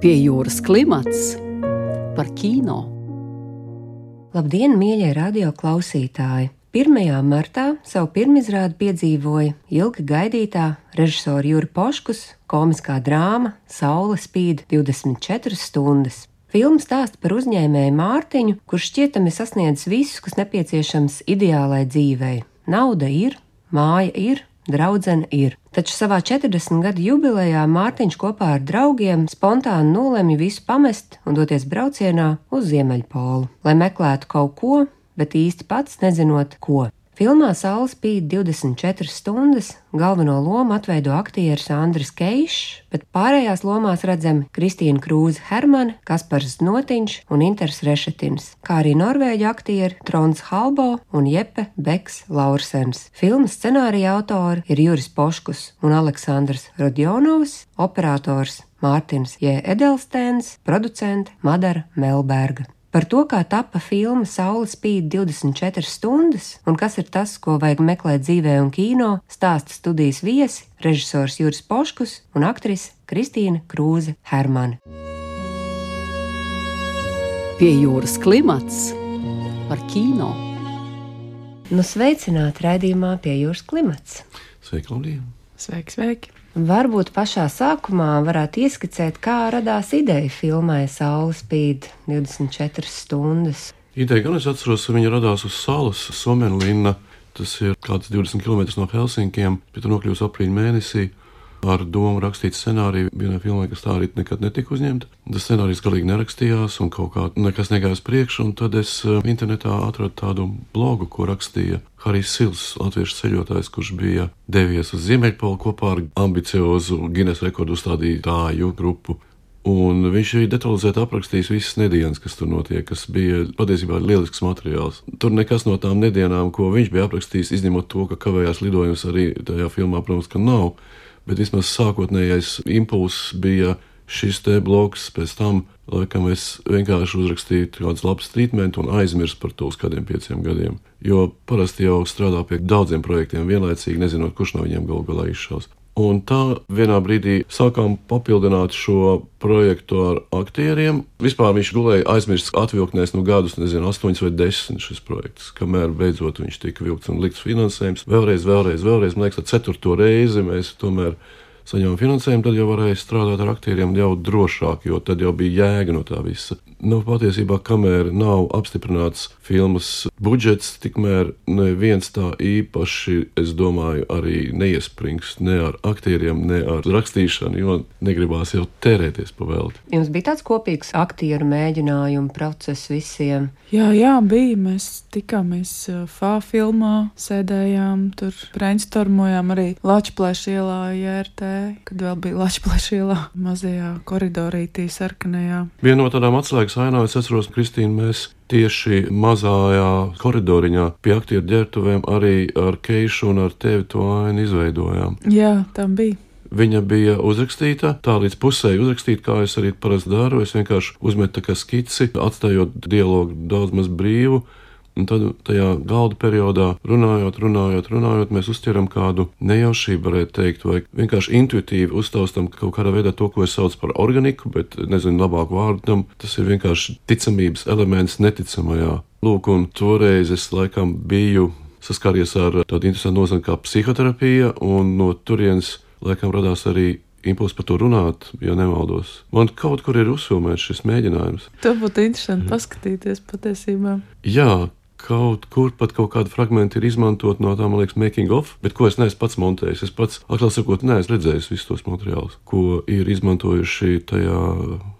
Pie jūras klimats par kino. Labdien, mīļie radio klausītāji! 1. martā savu pirmizrādi piedzīvoja ilgi gaidītā režisora Jura Poškus komiskā drāma Saule spīd 24 stundas. Filma stāsta par uzņēmēju Mārtiņu, kurš šķietami sasniedz visu, kas nepieciešams ideālai dzīvei. Nauda ir, māja ir, draudzene ir. Taču savā 40 gadu jubilejā Mārtiņš kopā ar draugiem spontāni nolemj visu pamest un doties braucienā uz Ziemeļpolu, lai meklētu kaut ko, bet īsti pats nezinot, ko. Filmā Saule spīd 24 stundas, galveno lomu atveido aktieris Andris Keišs, bet pārējās lomās redzami Kristīna Krūze Hermane, Kaspars Notiņš un Inters Rešetins, kā arī norvēģu aktieri Trons Halbo un Jepe Beks Laursens. Filmas scenārija autori ir Juris Poškus un Aleksandrs Rodjonovs, operators Mārtiņš J. Edelstēns, producente Madara Melberga. Par to, kā tapa filma Saule spīd 24 stundas un kas ir tas, ko vajag meklēt dzīvē un kino, stāsta studijas viesi, režisors Juris Poškus un aktrise Kristīna Krūze Hermane. Pie jūras klimats par kino. Nu, sveicināti raidījumā pie jūras klimats. Sveiki, Lūdija! Sveiki, sveiki! Varbūt pašā sākumā varētu ieskicēt, kā radās ideja filmai Saule spīd 24 stundas. Ideja gan es atceros, ka viņa radās uz salas Somenlīna. Tas ir kāds 20 km no Helsinkiem, bet tur nokļūst aprīļa mēnesī ar domu rakstīt scenāriju vienai filmai, kas tā arī nekad netika uzņemta. Tas scenārijs galīgi nerakstījās, un kaut kā nekas negāja uz priekšu. Tad es eh, internetā atradu tādu blogu, ko rakstīja Harijs Sils, latviešu ceļotājs, kurš bija devies uz Ziemeļpolu kopā ar ambiciozu Guinness rekordu uzstādītāju grupu. Un viņš arī detalizēti aprakstījis visas nedēļas, kas tur notiek, kas bija patiesībā lielisks materiāls. Tur nekas no tām nedēļām, ko viņš bija aprakstījis, izņemot to, ka kavējās lidojums arī tajā filmā, protams, ka nav. Bet vismaz sākotnējais impulss bija šis te bloks, pēc tam, laikam, es vienkārši uzrakstīju kādu labu strīdmentu un aizmirsu par to uz kādiem pieciem gadiem. Jo parasti jau strādā pie daudziem projektiem vienlaicīgi, nezinot, kurš no viņiem galu galā izšaus. Un tā vienā brīdī sākām papildināt šo projektu ar aktieriem. Vispār viņš gulēja aizmirsts atvilktnēs no gadus, nezinu, 8 vai 10 šis projekts, kamēr beidzot viņš tika vilkts un likts finansējums. Vēlreiz, vēlreiz, vēlreiz, man liekas, ceturto reizi mēs tomēr saņēma finansējumu, tad jau varēja strādāt ar aktieriem jau drošāk, jo tad jau bija jēga no tā visa. Nu, patiesībā, kamēr nav apstiprināts filmas budžets, tikmēr neviens tā īpaši, es domāju, arī neiesprings ne ar aktieriem, ne ar rakstīšanu, jo negribās jau tērēties pa velti. Jums bija tāds kopīgs aktieru mēģinājumu process visiem? Jā, jā, bija. Mēs tikāmies FA filmā, sēdējām tur, brainstormojām arī Latvijas ielā, JRT kad vēl bija Latvijas ielā, mazajā koridorītī, sarkanajā. Viena no tādām atslēgas ainām, es atceros, Kristīna, mēs tieši mazajā koridoriņā pie aktieru ģērbtuvēm arī ar Keišu un ar tevi to ainu izveidojām. Jā, tā bija. Viņa bija uzrakstīta, tā līdz pusē uzrakstīta, kā es arī parasti daru. Es vienkārši uzmetu tā kā skici, atstājot dialogu daudz maz brīvu. Un tad tajā galda periodā, runājot, runājot, runājot, mēs uztveram kādu nejaušību, varētu teikt, vai vienkārši intuitīvi uztaustam kaut kādā veidā to, ko es saucu par organiku, bet nezinu labāku vārdu tam. Tas ir vienkārši ticamības elements neticamajā. Lūk, un toreiz es laikam biju saskāries ar tādu interesantu nozari kā psihoterapija, un no turienes laikam radās arī impulss par to runāt, ja nemaldos. Man kaut kur ir uzfilmēts šis mēģinājums. Tā būtu interesanti mm. paskatīties patiesībā. Jā, kaut kur pat kaut kāda fragmenta ir izmantot no tā, man liekas, making of, bet ko es neesmu pats montējis. Es pats, atklāti sakot, neesmu redzējis visus tos materiālus, ko ir izmantojuši tajā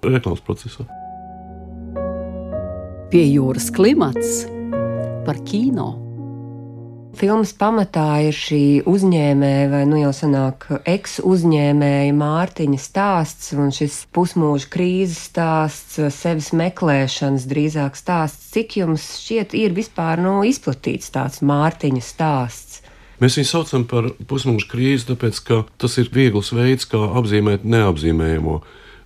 reklāmas procesā. Pie jūras klimats par kino. Filmas pamatā ir šī uzņēmēja, vai nu jau sanāk, ex-uzņēmēja Mārtiņa stāsts, un šis pusmūža krīzes stāsts, sevis meklēšanas drīzāk stāsts. Cik jums šķiet, ir vispār nu, izplatīts tāds Mārtiņa stāsts? Mēs viņu saucam par pusmūža krīzi, tāpēc ka tas ir viegls veids, kā apzīmēt neapzīmējamo.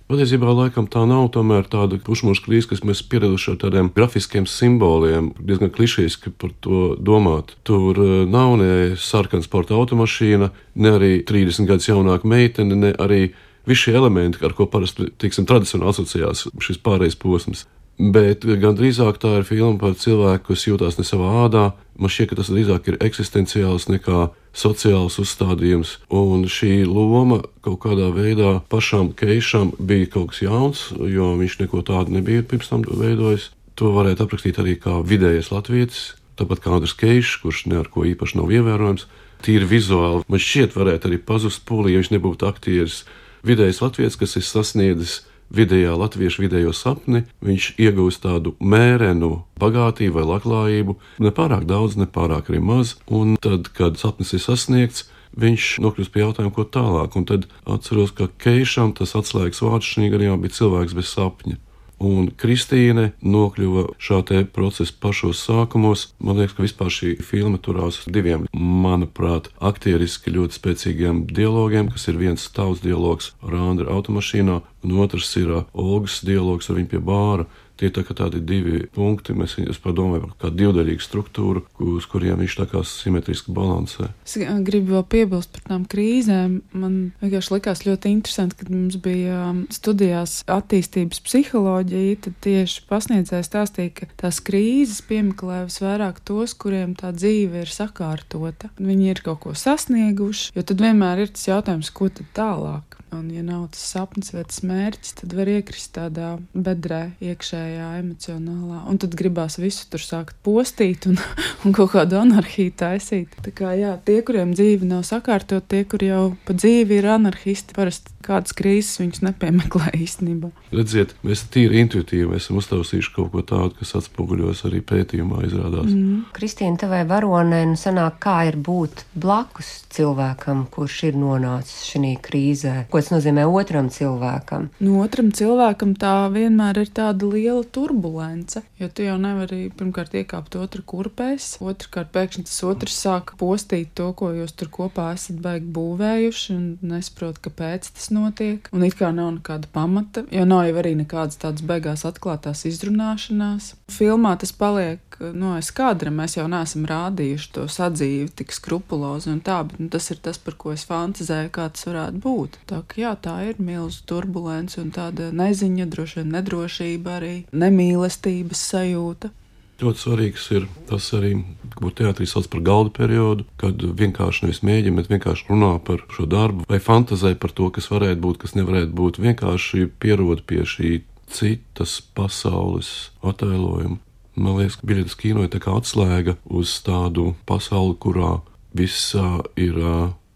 Patiesībā laikam tā nav tomēr tāda pušmuša krīze, kas mēs pieraduši ar tādiem grafiskiem simboliem, diezgan klišejiski par to domāt. Tur eh, nav ne sarkana sporta automašīna, ne arī 30 gadus jaunāka meitene, ne arī visi šie elementi, ar ko parasti tiksim, tradicionāli asociējās šis pārējais posms. Bet gan drīzāk tā ir filma par cilvēku, kas jūtas ne savā ādā. Man šķiet, ka tas drīzāk ir eksistenciāls nekā sociāls uzstādījums. Un šī loma kaut kādā veidā pašam Keišam bija kaut kas jauns, jo viņš neko tādu nebija pirms tam veidojis. To varētu aprakstīt arī kā vidējais latvietis, tāpat kā Andris Keišs, kurš ne ar ko īpaši nav ievērojams. Tīri vizuāli man šķiet, varētu arī pazust pūlī, ja viņš nebūtu aktieris. Vidējais latvietis, kas ir sasniedzis vidējā latviešu vidējo sapni, viņš iegūst tādu mērenu bagātību vai labklājību, ne pārāk daudz, ne pārāk arī maz, un tad, kad sapnis ir sasniegts, viņš nokļūst pie jautājuma, ko tālāk. Un tad atceros, ka Keišam tas atslēgas vārds šī gadījumā bija cilvēks bez sapņa. Un Kristīne nokļuva šā procesa pašos sākumos. Man liekas, ka vispār šī filma turās diviem, manuprāt, aktieriski ļoti spēcīgiem dialogiem, kas ir viens tauts dialogs ar Andru automašīnā, un otrs ir Olgas dialogs ar viņu pie bāra. Tie tā tādi divi punkti, mēs viņus padomājam par kādu divdaļīgu struktūru, uz kuriem viņš tā kā simetriski balansē. Es gribu vēl piebilst par tām krīzēm. Man vienkārši likās ļoti interesanti, kad mums bija um, studijās attīstības psiholoģija, tad tieši pasniedzējs stāstīja, ka tās krīzes piemeklē visvairāk tos, kuriem tā dzīve ir sakārtota. Viņi ir kaut ko sasnieguši, jo tad vienmēr ir tas jautājums, ko tad tālāk. Un, ja nav tas sapnis vai tas mērķis, tad var iekrist tādā bedrē, iekšējā, emocionālā. Un tad gribās visu tur sākt postīt un, un kaut kādu anarhiju taisīt. Tā kā jā, tie, kuriem dzīve nav sakārtot, tie, kur jau pa dzīvi ir anarchisti, parasti kādas krīzes viņus nepiemeklē īstenībā. Redziet, mēs tīri intuitīvi esam uztausījuši kaut ko tādu, kas atspoguļos arī pētījumā, izrādās. Mm. Kristīna, tavai varonē, nu sanāk, kā ir būt blakus cilvēkam, kurš ir nonācis šajā krīzē? Ko tas nozīmē otram cilvēkam? Nu, otram cilvēkam tā vienmēr ir tāda liela turbulence, jo tu jau nevari pirmkārt iekāpt otra kurpēs, otrkārt pēkšņi tas otrs sāk postīt to, ko jūs tur kopā esat baigi būvējuši un nesaprot, kāpēc tas notiek. Un it kā nav nekāda pamata, jo nav jau arī nekādas tādas beigās atklātās izrunāšanās. Filmā tas paliek no aiz kadra. Mēs jau neesam rādījuši to sadzīvi tik skrupulozi un tā, bet nu, tas ir tas, par ko es fantazēju, kā tas varētu būt. Tā, ka, jā, tā ir milzu turbulence un tāda neziņa, droši vien nedrošība arī, nemīlestības sajūta. Ļoti svarīgs ir tas arī, ko teātrī sauc par galda periodu, kad vienkārši nevis mēģina, bet vienkārši runā par šo darbu, vai fantazē par to, kas varētu būt, kas nevarētu būt. Vienkārši pierod pie šī citas pasaules attēlojuma. Man liekas, ka biļetes kino ir tā kā atslēga uz tādu pasauli, kurā viss ir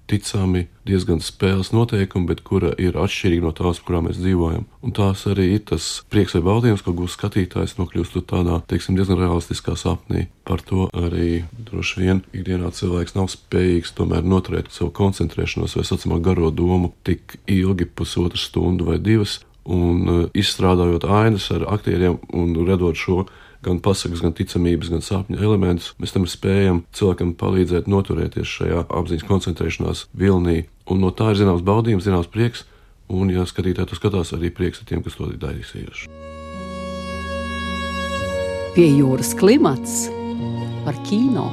ticami diezgan spēles noteikumi, bet kura ir atšķirīga no tās, kurā mēs dzīvojam. Un tās arī ir tas prieks vai baudījums, ko gūs skatītājs, nokļūstot tādā, teiksim, diezgan realistiskā sapnī. Par to arī droši vien ikdienā cilvēks nav spējīgs tomēr noturēt savu koncentrēšanos vai saucamā garo domu tik ilgi, pusotru stundu vai divas, un uh, izstrādājot ainas ar aktieriem un redot šo gan pasakas, gan ticamības, gan sapņu elementus, mēs tam spējam cilvēkam palīdzēt noturēties šajā apziņas koncentrēšanās vilnī. Un no tā ir zināms baudījums, zināms prieks, un, ja skatītāji to skatās, arī prieks ar tiem, kas to ir darījuši. Pie jūras klimats par kino.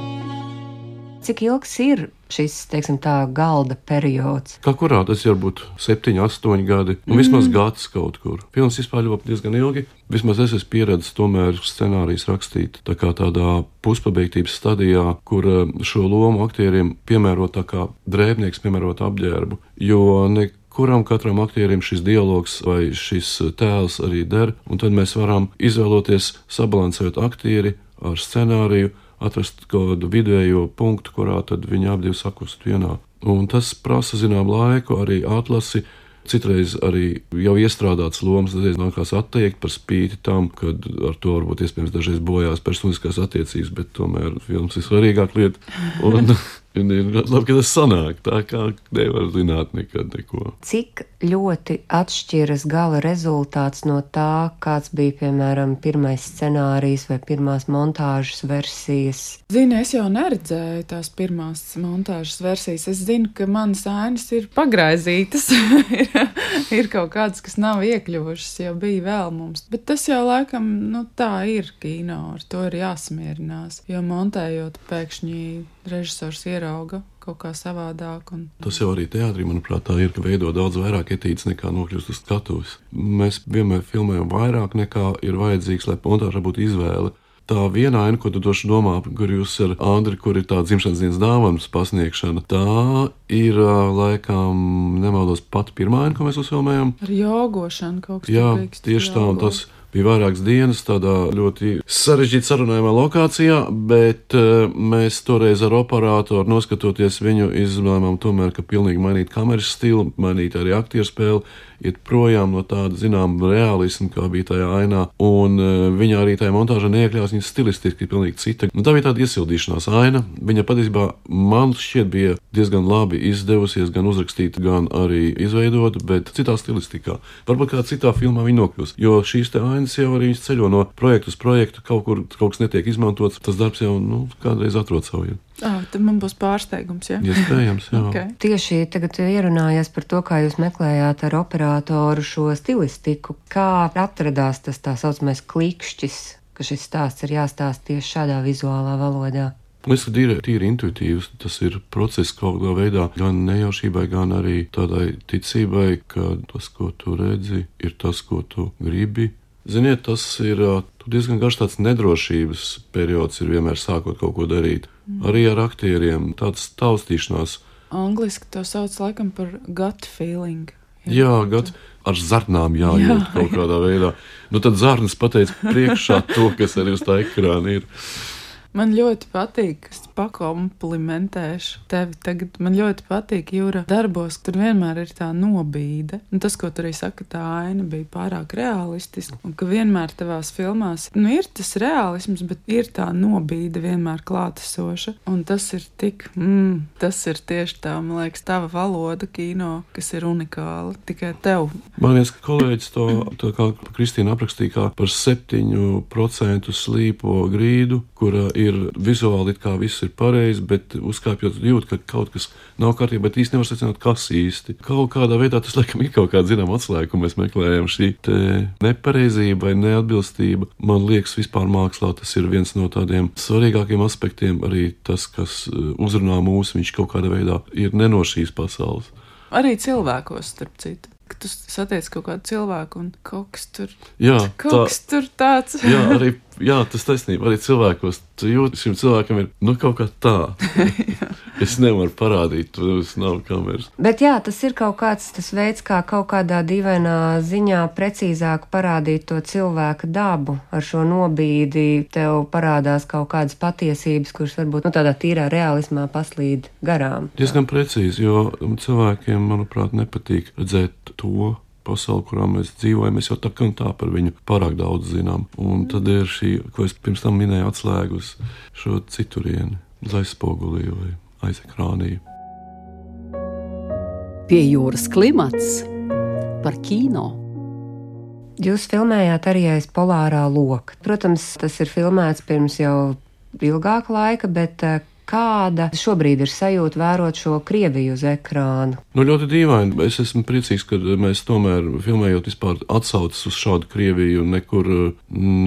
Cik ilgs ir šis, teiksim, tā galda periods? Kā kurā tas var būt 7, 8 gadi, nu, mm. vismaz gads kaut kur. Filmas vispār ļoti diezgan ilgi. Vismaz es esmu pieredzējis tomēr scenārijas rakstīt tā kā tādā puspabeigtības stadijā, kur eh, šo lomu aktieriem piemērot tā kā drēbnieks piemērot apģērbu. Jo ne kuram katram aktierim šis dialogs vai šis tēls arī der, un tad mēs varam izvēloties, sabalansējot aktieri ar scenāriju, atrast kādu vidējo punktu, kurā tad viņi abi sakust vienā. Un tas prasa zinām laiku, arī atlasi. Citreiz arī jau iestrādāts lomas, dažreiz nākās atteikt par spīti tam, ka ar to varbūt iespējams dažreiz bojās personiskās attiecības, bet tomēr filmas ir svarīgāka lieta. Un, Un ir labi, ka tas sanāk tā, kā nevar zināt nekad neko. Cik ļoti atšķiras gala rezultāts no tā, kāds bija, piemēram, pirmais scenārijs vai pirmās montāžas versijas? Zini, es jau neredzēju tās pirmās montāžas versijas. Es zinu, ka manas ainas ir pagraizītas. ir, ir kaut kādas, kas nav iekļuvušas, jau bija vēl mums. Bet tas jau laikam, nu tā ir kino, ar to ir jāsamierinās. Jo montējot pēkšņi režisors ieraudzīt ierauga kaut kā savādāk. Un... Tas jau arī teātrī, manuprāt, tā ir, ka veido daudz vairāk etīdes nekā nokļūst uz skatuves. Mēs vienmēr filmējam vairāk nekā ir vajadzīgs, lai montāžā būtu izvēle. Tā viena aina, ko tu droši domā, kur jūs ar Andriu, kur ir tā dzimšanas dienas dāvanas pasniegšana, tā ir laikam, nemaldos, pat pirmā aina, ko mēs uzfilmējam. Ar jogošanu kaut kas tāds. Jā, tieši tā, un tas bija vairākas dienas tādā ļoti sarežģītā sarunājumā lokācijā, bet uh, mēs toreiz ar operatoru noskatoties viņu izlēmām tomēr, ka pilnīgi mainīt kameras stilu, mainīt arī aktieru spēli, iet projām no tāda zināmā realisma, kā bija tajā ainā. Un uh, viņa arī tajā montāžā neiekļāvās, viņa stilistiski ir pilnīgi cita. Nu, tā bija tāda iesildīšanās aina. Viņa patiesībā man šķiet bija diezgan labi izdevusies, gan uzrakstīta, gan arī izveidota, bet citā stilistikā. Varbūt kādā citā filmā viņa nokļūs. Jo šīs ainas jau arī ceļo no projekta uz projektu, kaut kur kaut kas netiek izmantots. Tas darbs jau nu, kādreiz atrod savu vietu. Ah, tad man būs pārsteigums. Ja? Iespējams, jā. okay. Tieši tagad ierunājās par to, kā jūs meklējāt ar operatoru šo stilistiku. Kā atradās tas tā saucamais klikšķis, ka šis stāsts ir jāstāsta tieši šādā vizuālā valodā? Es domāju, ka ir tīri intuitīvs. Tas ir process kaut kādā veidā, gan nejaušībai, gan arī tādai ticībai, ka tas, ko tu redzi, ir tas, ko tu gribi. Ziniet, tas ir diezgan garš tāds nedrošības periods, ir vienmēr sākot kaut ko darīt. Mm. Arī ar aktieriem tāds taustīšanās. Angliski to sauc laikam par gut feeling. Jā, gut, ar zarnām jājūt jā, kaut kādā veidā. Nu, tad zarnas pateica priekšā to, kas arī uz tā ekrāna ir. Man ļoti patīk, es pakomplimentēšu tevi tagad. Man ļoti patīk, Jūra, darbos, tur vienmēr ir tā nobīde. Un tas, ko tu arī saka, tā aina bija pārāk realistiska. Un ka vienmēr tavās filmās, nu, ir tas realisms, bet ir tā nobīde vienmēr klātesoša. Un tas ir tik, mm, tas ir tieši tā, man liekas, tava valoda kino, kas ir unikāla tikai tev. Man liekas, ka kolēģis to, to kā Kristīna aprakstīja, kā par 7% slīpo grīdu, kura ir ir vizuāli it kā viss ir pareizi, bet uzkāpjot jūt, ka kaut kas nav kārtībā, bet īsti nevar secināt, kas īsti. Kaut kādā veidā tas, laikam, ir kaut kāda zināma atslēga, ko mēs meklējam. Šī nepareizība vai neatbilstība, man liekas, vispār mākslā tas ir viens no tādiem svarīgākiem aspektiem. Arī tas, kas uh, uzrunā mūs, viņš kaut kādā veidā ir ne no šīs pasaules. Arī cilvēkos, starp citu ka tu satiec kaut kādu cilvēku un kaut kas tur, jā, kaut tā, kas tur tāds. jā, arī jā, tas taisnība. Arī cilvēkos tu jūti, šim cilvēkam ir nu, kaut kā tā. es nevaru parādīt, tas nav kameras. Bet jā, tas ir kaut kāds tas veids, kā kaut kādā dīvainā ziņā precīzāk parādīt to cilvēka dabu. Ar šo nobīdi tev parādās kaut kādas patiesības, kuras varbūt nu, tādā tīrā realismā paslīd garām. Diezgan precīzi, jo cilvēkiem, manuprāt, nepatīk redzēt to pasauli, kurā mēs dzīvojam, mēs jau tā kā tā par viņu pārāk daudz zinām. Un tad ir šī, ko es pirms tam minēju, atslēga uz šo citurieni, uz aizspogulī vai aizekrānī. Pie jūras klimats par kino. Jūs filmējāt arī aiz polārā loka. Protams, tas ir filmēts pirms jau ilgāka laika, bet eh, Kāda šobrīd ir sajūta vērot šo Krieviju uz ekrāna? Nu, ļoti dīvaini. Es esmu priecīgs, ka mēs tomēr filmējot vispār atsaucas uz šādu Krieviju nekur uh,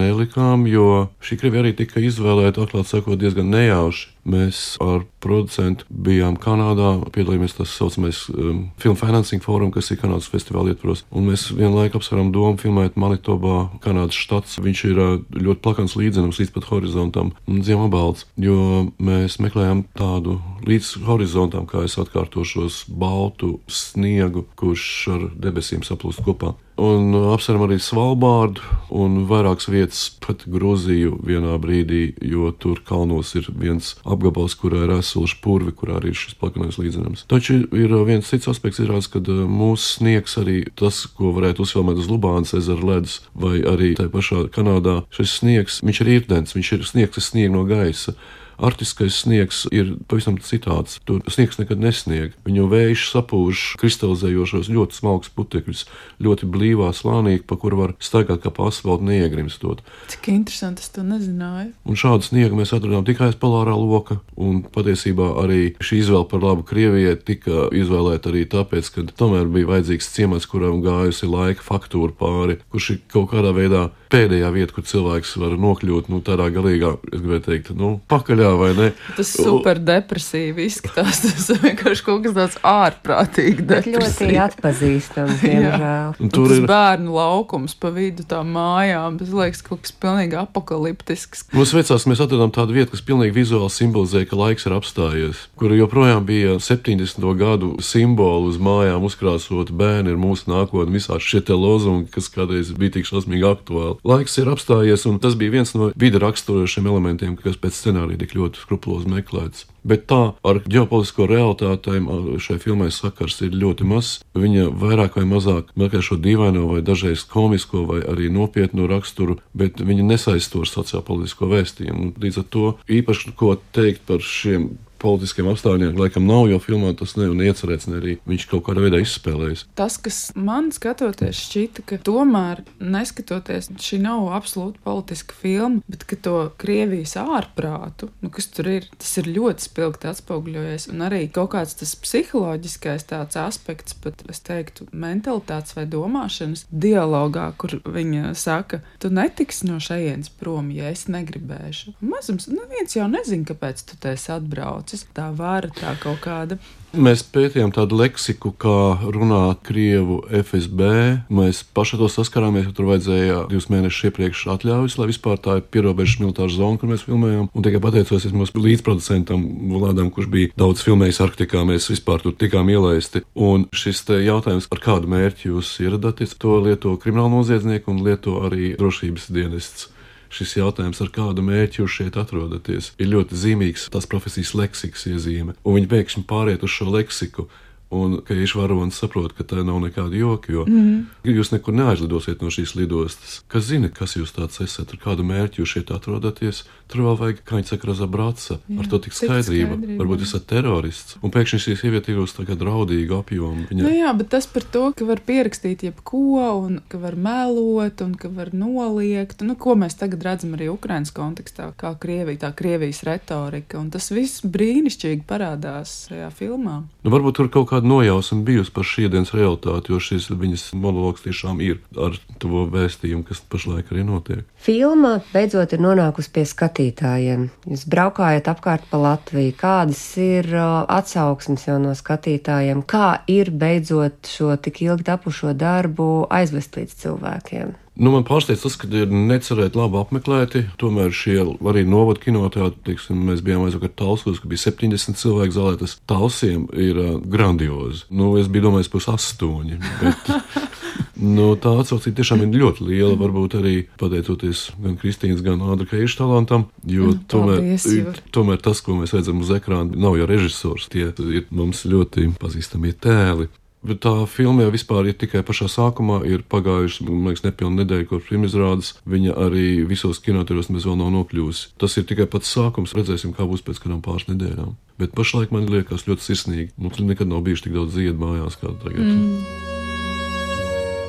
nelikām, jo šī Krievija arī tika izvēlēta, atklāt sakot, diezgan nejauši. Mēs ar producentu bijām Kanādā, piedalījāmies tā saucamais um, Film Financing Forum, kas ir Kanādas festivāla ietvaros. Un mēs vienlaikus apsveram domu filmēt Manitobā, Kanādas štats. Viņš ir uh, ļoti plakans līdzenums līdz pat horizontam un ziemebalts, jo mēs meklējam tādu līdz horizontam, kā es atkārtošos, baltu sniegu, kurš ar debesīm saplūst kopā un apsveram arī Svalbārdu un vairākas vietas, pat Grūziju vienā brīdī, jo tur kalnos ir viens apgabals, kurā ir esoši purvi, kurā arī ir šis plakanais līdzenums. Taču ir viens cits aspekts, izrādās, ka mūsu sniegs arī tas, ko varētu uzfilmēt uz Lubānas ezera ledus vai arī tajā pašā Kanādā, šis sniegs, viņš ir irdens, viņš ir sniegs, kas snieg no gaisa. Arktiskais sniegs ir pavisam citāds. Tur sniegs nekad nesnieg. Viņu vējš sapūž kristalizējošos ļoti smalkus putekļus, ļoti blīvā slānī, pa kuru var staigāt kā pa asfaltam, neiegrimstot. Cik interesanti, es to nezināju. Un šādu sniegu mēs atradām tikai aiz polārā loka, un patiesībā arī šī izvēle par labu Krievijai tika izvēlēta arī tāpēc, ka tomēr bija vajadzīgs ciemats, kuram gājusi laika faktūra pāri, kurš ir kaut kādā veidā pēdējā vieta, kur cilvēks var nokļūt nu, tādā galīgā, es gribēju teikt, nu, pakaļā vaļā, vai ne? Tas super depresīvi izskatās. Tas vienkārši kaut kas tāds ārprātīgi Bet ļoti atpazīstams, diemžēl. Tur tas ir bērnu laukums pa vidu tām mājām. Tas liekas kaut kas pilnīgi apakaliptisks. Mums veicās, mēs atradām tādu vietu, kas pilnīgi vizuāli simbolizē, ka laiks ir apstājies, kur joprojām bija 70. gadu simboli uz mājām uzkrāsot bērni ir mūsu nākotne, visādi šie te lozungi, kas kādreiz bija tik šausmīgi aktuāli. Laiks ir apstājies, un tas bija viens no vidi raksturošiem elementiem, kas pēc scenārija tik ļoti skrupulozi meklēts. Bet tā ar ģeopolitisko realitātēm šai filmai sakars ir ļoti mazs. Viņa vairāk vai mazāk meklē šo dīvaino vai dažreiz komisko vai arī nopietnu raksturu, bet viņa nesaisto ar sociālpolitisko vēstījumu. Līdz ar to īpaši ko teikt par šiem politiskiem apstākļiem, laikam nav, jo filmā tas un iecerēts, ne arī viņš kaut kādā veidā izspēlējis. Tas, kas man skatoties, šķita, ka tomēr, neskatoties, šī nav absolūti politiska filma, bet ka to Krievijas ārprātu, nu, kas tur ir, tas ir ļoti spilgti atspoguļojies. Un arī kaut kāds tas psiholoģiskais tāds aspekts, pat es teiktu, mentalitātes vai domāšanas dialogā, kur viņa saka, tu netiksi no šejienes prom, ja es negribēšu. Mazums, neviens jau nezina, kāpēc tu te esi atbraucis. Tā vara, tā kaut kāda. Mēs pētījām tādu leksiku, kā runāt krievu FSB. Mēs paši to saskarāmies, ka tur vajadzēja divus mēnešus iepriekš atļaujas, lai vispār tā ir pierobežas militāra zona, kur mēs filmējām. Un tikai pateicoties mūsu līdzproducentam Vladam, kurš bija daudz filmējis Arktikā, mēs vispār tur tikām ielaisti. Un šis jautājums, ar kādu mērķi jūs ieradāties, to lieto krimināla noziedznieki un lieto arī drošības dienests šis jautājums, ar kādu mērķi jūs šeit atrodaties, ir ļoti zīmīgs tās profesijas leksikas iezīme. Un viņi pēkšņi pāriet uz šo leksiku. Un ka Išvaronis saprot, ka tā nav nekāda joka, jo mm. jūs nekur neaizlidosiet no šīs lidostas. Kas zina, kas jūs tāds esat, ar kādu mērķi jūs šeit atrodaties? Tur vēl vajag, kā viņi saka, razabrāca, ar to tik skaidrība. skaidrība. Varbūt esat terorists. Un pēkšņi šī sieviete ir uz tādu draudīgu apjomu. Viņa Nu, jā, bet tas par to, ka var pierakstīt jebko, un ka var melot, un ka var noliegt. Nu, ko mēs tagad redzam arī Ukraiņas kontekstā, kā Krievija, tā Krievijas retorika. Un tas viss brīnišķīgi parādās šajā filmā. Nu, varbūt tur kaut kāda nojausma bijusi par šīs dienas realitāti, jo šis viņas monologs tiešām ir ar to vēstījumu, kas pašlaik arī notiek. Filma beidzot ir nonākusi pie skatītājiem. Jūs braukājat apkārt pa Latviju. Kādas ir atsauksmes jau no skatītājiem? Kā ir beidzot šo tik ilgi tapušo darbu aizvest līdz cilvēkiem? Nu, man pārsteidz tas, ka ir necerēti labi apmeklēti. Tomēr šie arī novada kinoteātri, teiksim, mēs bijām aizvakar Talsos, ka bija 70 cilvēku zālē. Tas talsiem ir uh, grandiozi. Nu, es biju domājis, pus astoņi. Bet, nu, tā atsaucība tiešām ir ļoti liela. Varbūt arī pateicoties gan Kristīnas, gan Ādra Keiša talantam. Jo Nu, tomēr, paldies, tomēr tas, ko mēs redzam uz ekrāna, nav jau režisors. Tie ir mums ļoti pazīstami tēli. Bet tā filma jau vispār ir tikai pašā sākumā. Ir pagājuši, man liekas, nepilna nedēļa, kopš pirmizrādes. Viņa arī visos kinotēros mēs vēl nav nokļuvusi. Tas ir tikai pats sākums. Redzēsim, kā būs pēc kādām pāris nedēļām. Bet pašlaik man liekas ļoti sirsnīgi. Mums nekad nav bijuši tik daudz ziedu mājās kā tagad. Mm.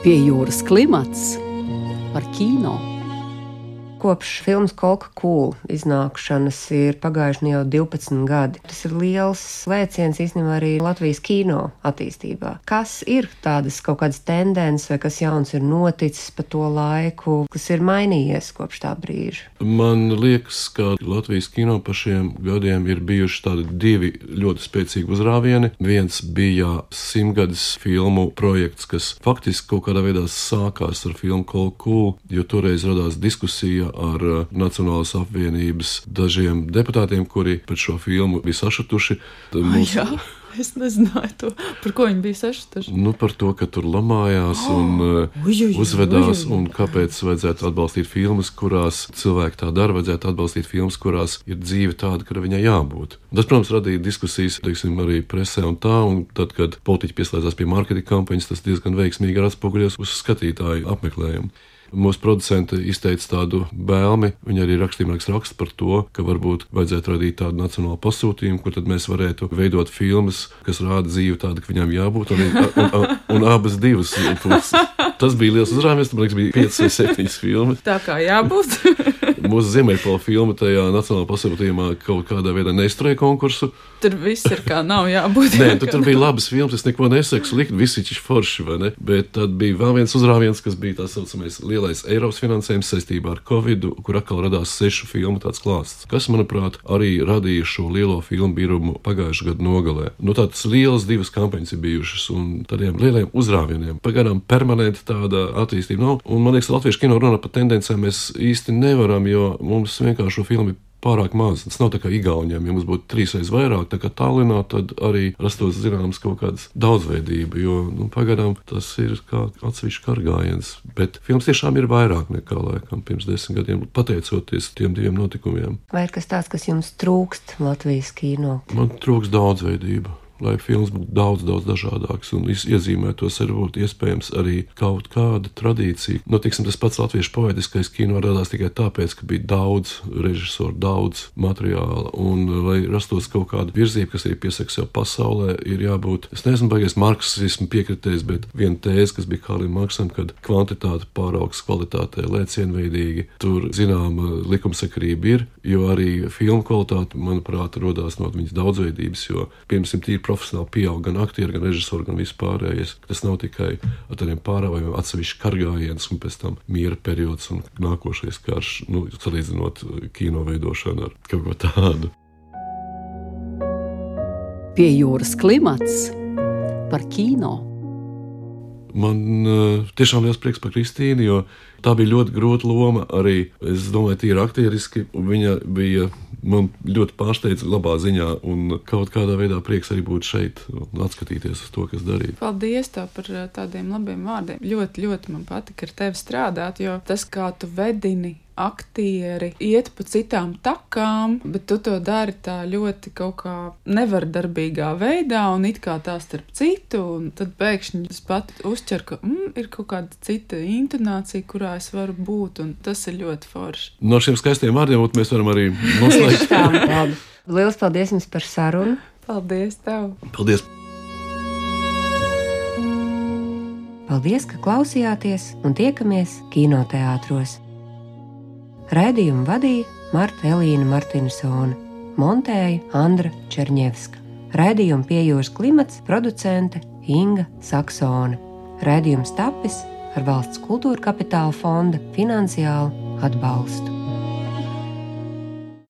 Pie jūras klimats par kino. Kopš filmas Kolka Kūla iznākšanas ir pagājuši nu jau 12 gadi. Tas ir liels lēciens īstenībā arī Latvijas kino attīstībā. Kas ir tādas kaut kādas tendences vai kas jauns ir noticis pa to laiku, kas ir mainījies kopš tā brīža? Man liekas, ka Latvijas kino pa šiem gadiem ir bijuši tādi divi ļoti spēcīgi uzrāvieni. Viens bija simtgadus filmu projekts, kas faktiski kaut kādā veidā sākās ar filmu Kolku, jo toreiz radās diskusija ar uh, Nacionālās apvienības dažiem deputātiem, kuri pret šo filmu bija sašutuši. Mums- Jā, es nezināju to, par ko viņi bija sašutuši. Nu, par to, ka tur lamājās un Ui, ui, ui, uzvedās, ui. un kāpēc vajadzētu atbalstīt filmas, kurās cilvēki tā dara, vajadzētu atbalstīt filmas, kurās ir dzīve tāda, ka viņai jābūt. Tas, protams, radīja diskusijas teiksim, arī presē un tā, un tad, kad politiķi pieslēdzās pie mārketinga kampaņas, tas diezgan veiksmīgi arī atspoguļos uz skatītāju apmeklējumu. Mūsu producenti izteica tādu vēlmi. Viņi arī rakstījumā raksta par to, ka varbūt vajadzētu radīt tādu nacionālu pasūtījumu, kur tad mēs varētu veidot filmas, kas rāda dzīvi tādu, ka viņām jābūt, un, un, un, un abas divas puses. Tas bija liels uzrāviens, man liekas, bija 5 vai 7 filmas. Tā kā jābūt. Mūsu Ziemeļpola filma tajā nacionālajā pasūtījumā kaut kādā veidā neizturēja konkursu. Tur viss ir kā nav jābūt. Nē, tu, tur bija labas filmas, es neko nesaku, likt visi ir forši, vai ne? Bet tad bija vēl viens uzrāviens, kas bija tā saucamais lielais Eiropas finansējums saistībā ar Covid, kur atkal radās sešu filmu tāds klāsts, kas, manuprāt, arī radīja šo lielo filmu birumu pagājušā gada nogalē. Nu, tādas lielas divas kampaņas ir bijušas, un tādiem lieliem uzrāvieniem pagaidām permanenti tāda attīstība nav. Un man liekas, Latviešu kino runā par tendencēm mēs īsti nevaram, jo mums vienkārši šo filmu ir pārāk maz. Tas nav tā kā Igauniem, ja mums būtu trīsreiz vairāk, tā kā Tallinā, tad arī rastos zināms kaut kāda daudzveidība, jo nu, pagaidām tas ir kā atsevišķs kargājiens. Bet filmas tiešām ir vairāk nekā laikam pirms desmit gadiem, pateicoties tiem diviem notikumiem. Vai ir kas tāds, kas jums trūkst Latvijas kino? Man trūkst daudzveidība lai filmas būtu daudz, daudz dažādākas un iezīmētos varbūt iespējams arī kaut kāda tradīcija. Nu, tiksim, tas pats latviešu poetiskais kino radās tikai tāpēc, ka bija daudz režisoru, daudz materiāla, un lai rastos kaut kāda virzība, kas arī piesaka sev pasaulē, ir jābūt, es nezinu, baigies marksismu piekritējis, bet viena tēze, kas bija Kārlim Marksam, kad kvantitāte pāraugs kvalitātē lēcienveidīgi, tur zināma likumsakarība ir, jo arī filmu kvalitāte, manuprāt, rodās no viņas daudzveidības, jo, piemēram, tīri profesionāli pieaug gan aktieri, gan režisori, gan vispārējais. Tas nav tikai ar tādiem pārāvājumiem, atsevišķi kargājiens un pēc tam miera periods un nākošais karš, nu, salīdzinot kino veidošanu ar kaut ko tādu. Pie jūras klimats par kino. Man uh, tiešām liels prieks par Kristīnu, jo tā bija ļoti grūta loma arī. Es domāju, tīri aktieriski. Viņa bija man ļoti pārsteidz labā ziņā, un kaut kādā veidā prieks arī būt šeit un atskatīties uz to, kas darīts. Paldies tev par eh, tādiem labiem vārdiem. Ļoti, ļoti man patika ar tevi strādāt, jo tas, kā tu vedini aktieri iet pa citām takām, bet tu to dari tā ļoti kaut kā nevardarbīgā veidā un it kā tā starp citu, un tad pēkšņi es pat uzķer, ka mm, ir kaut kāda cita intonācija, kurā es varu būt, un tas ir ļoti forši. No šiem skaistiem vārdiem mēs varam arī noslēgt. Lielas paldies jums par sarunu! Paldies tev! Paldies! Paldies, ka klausījāties un tiekamies kinoteātros! Raidījumu vadīja Marta Elīna Martinsone, montēja Andra Černievska. Raidījumu piejūras klimats producente Inga Saksone. Raidījums tapis ar valsts kultūra kapitāla fonda finansiālu atbalstu.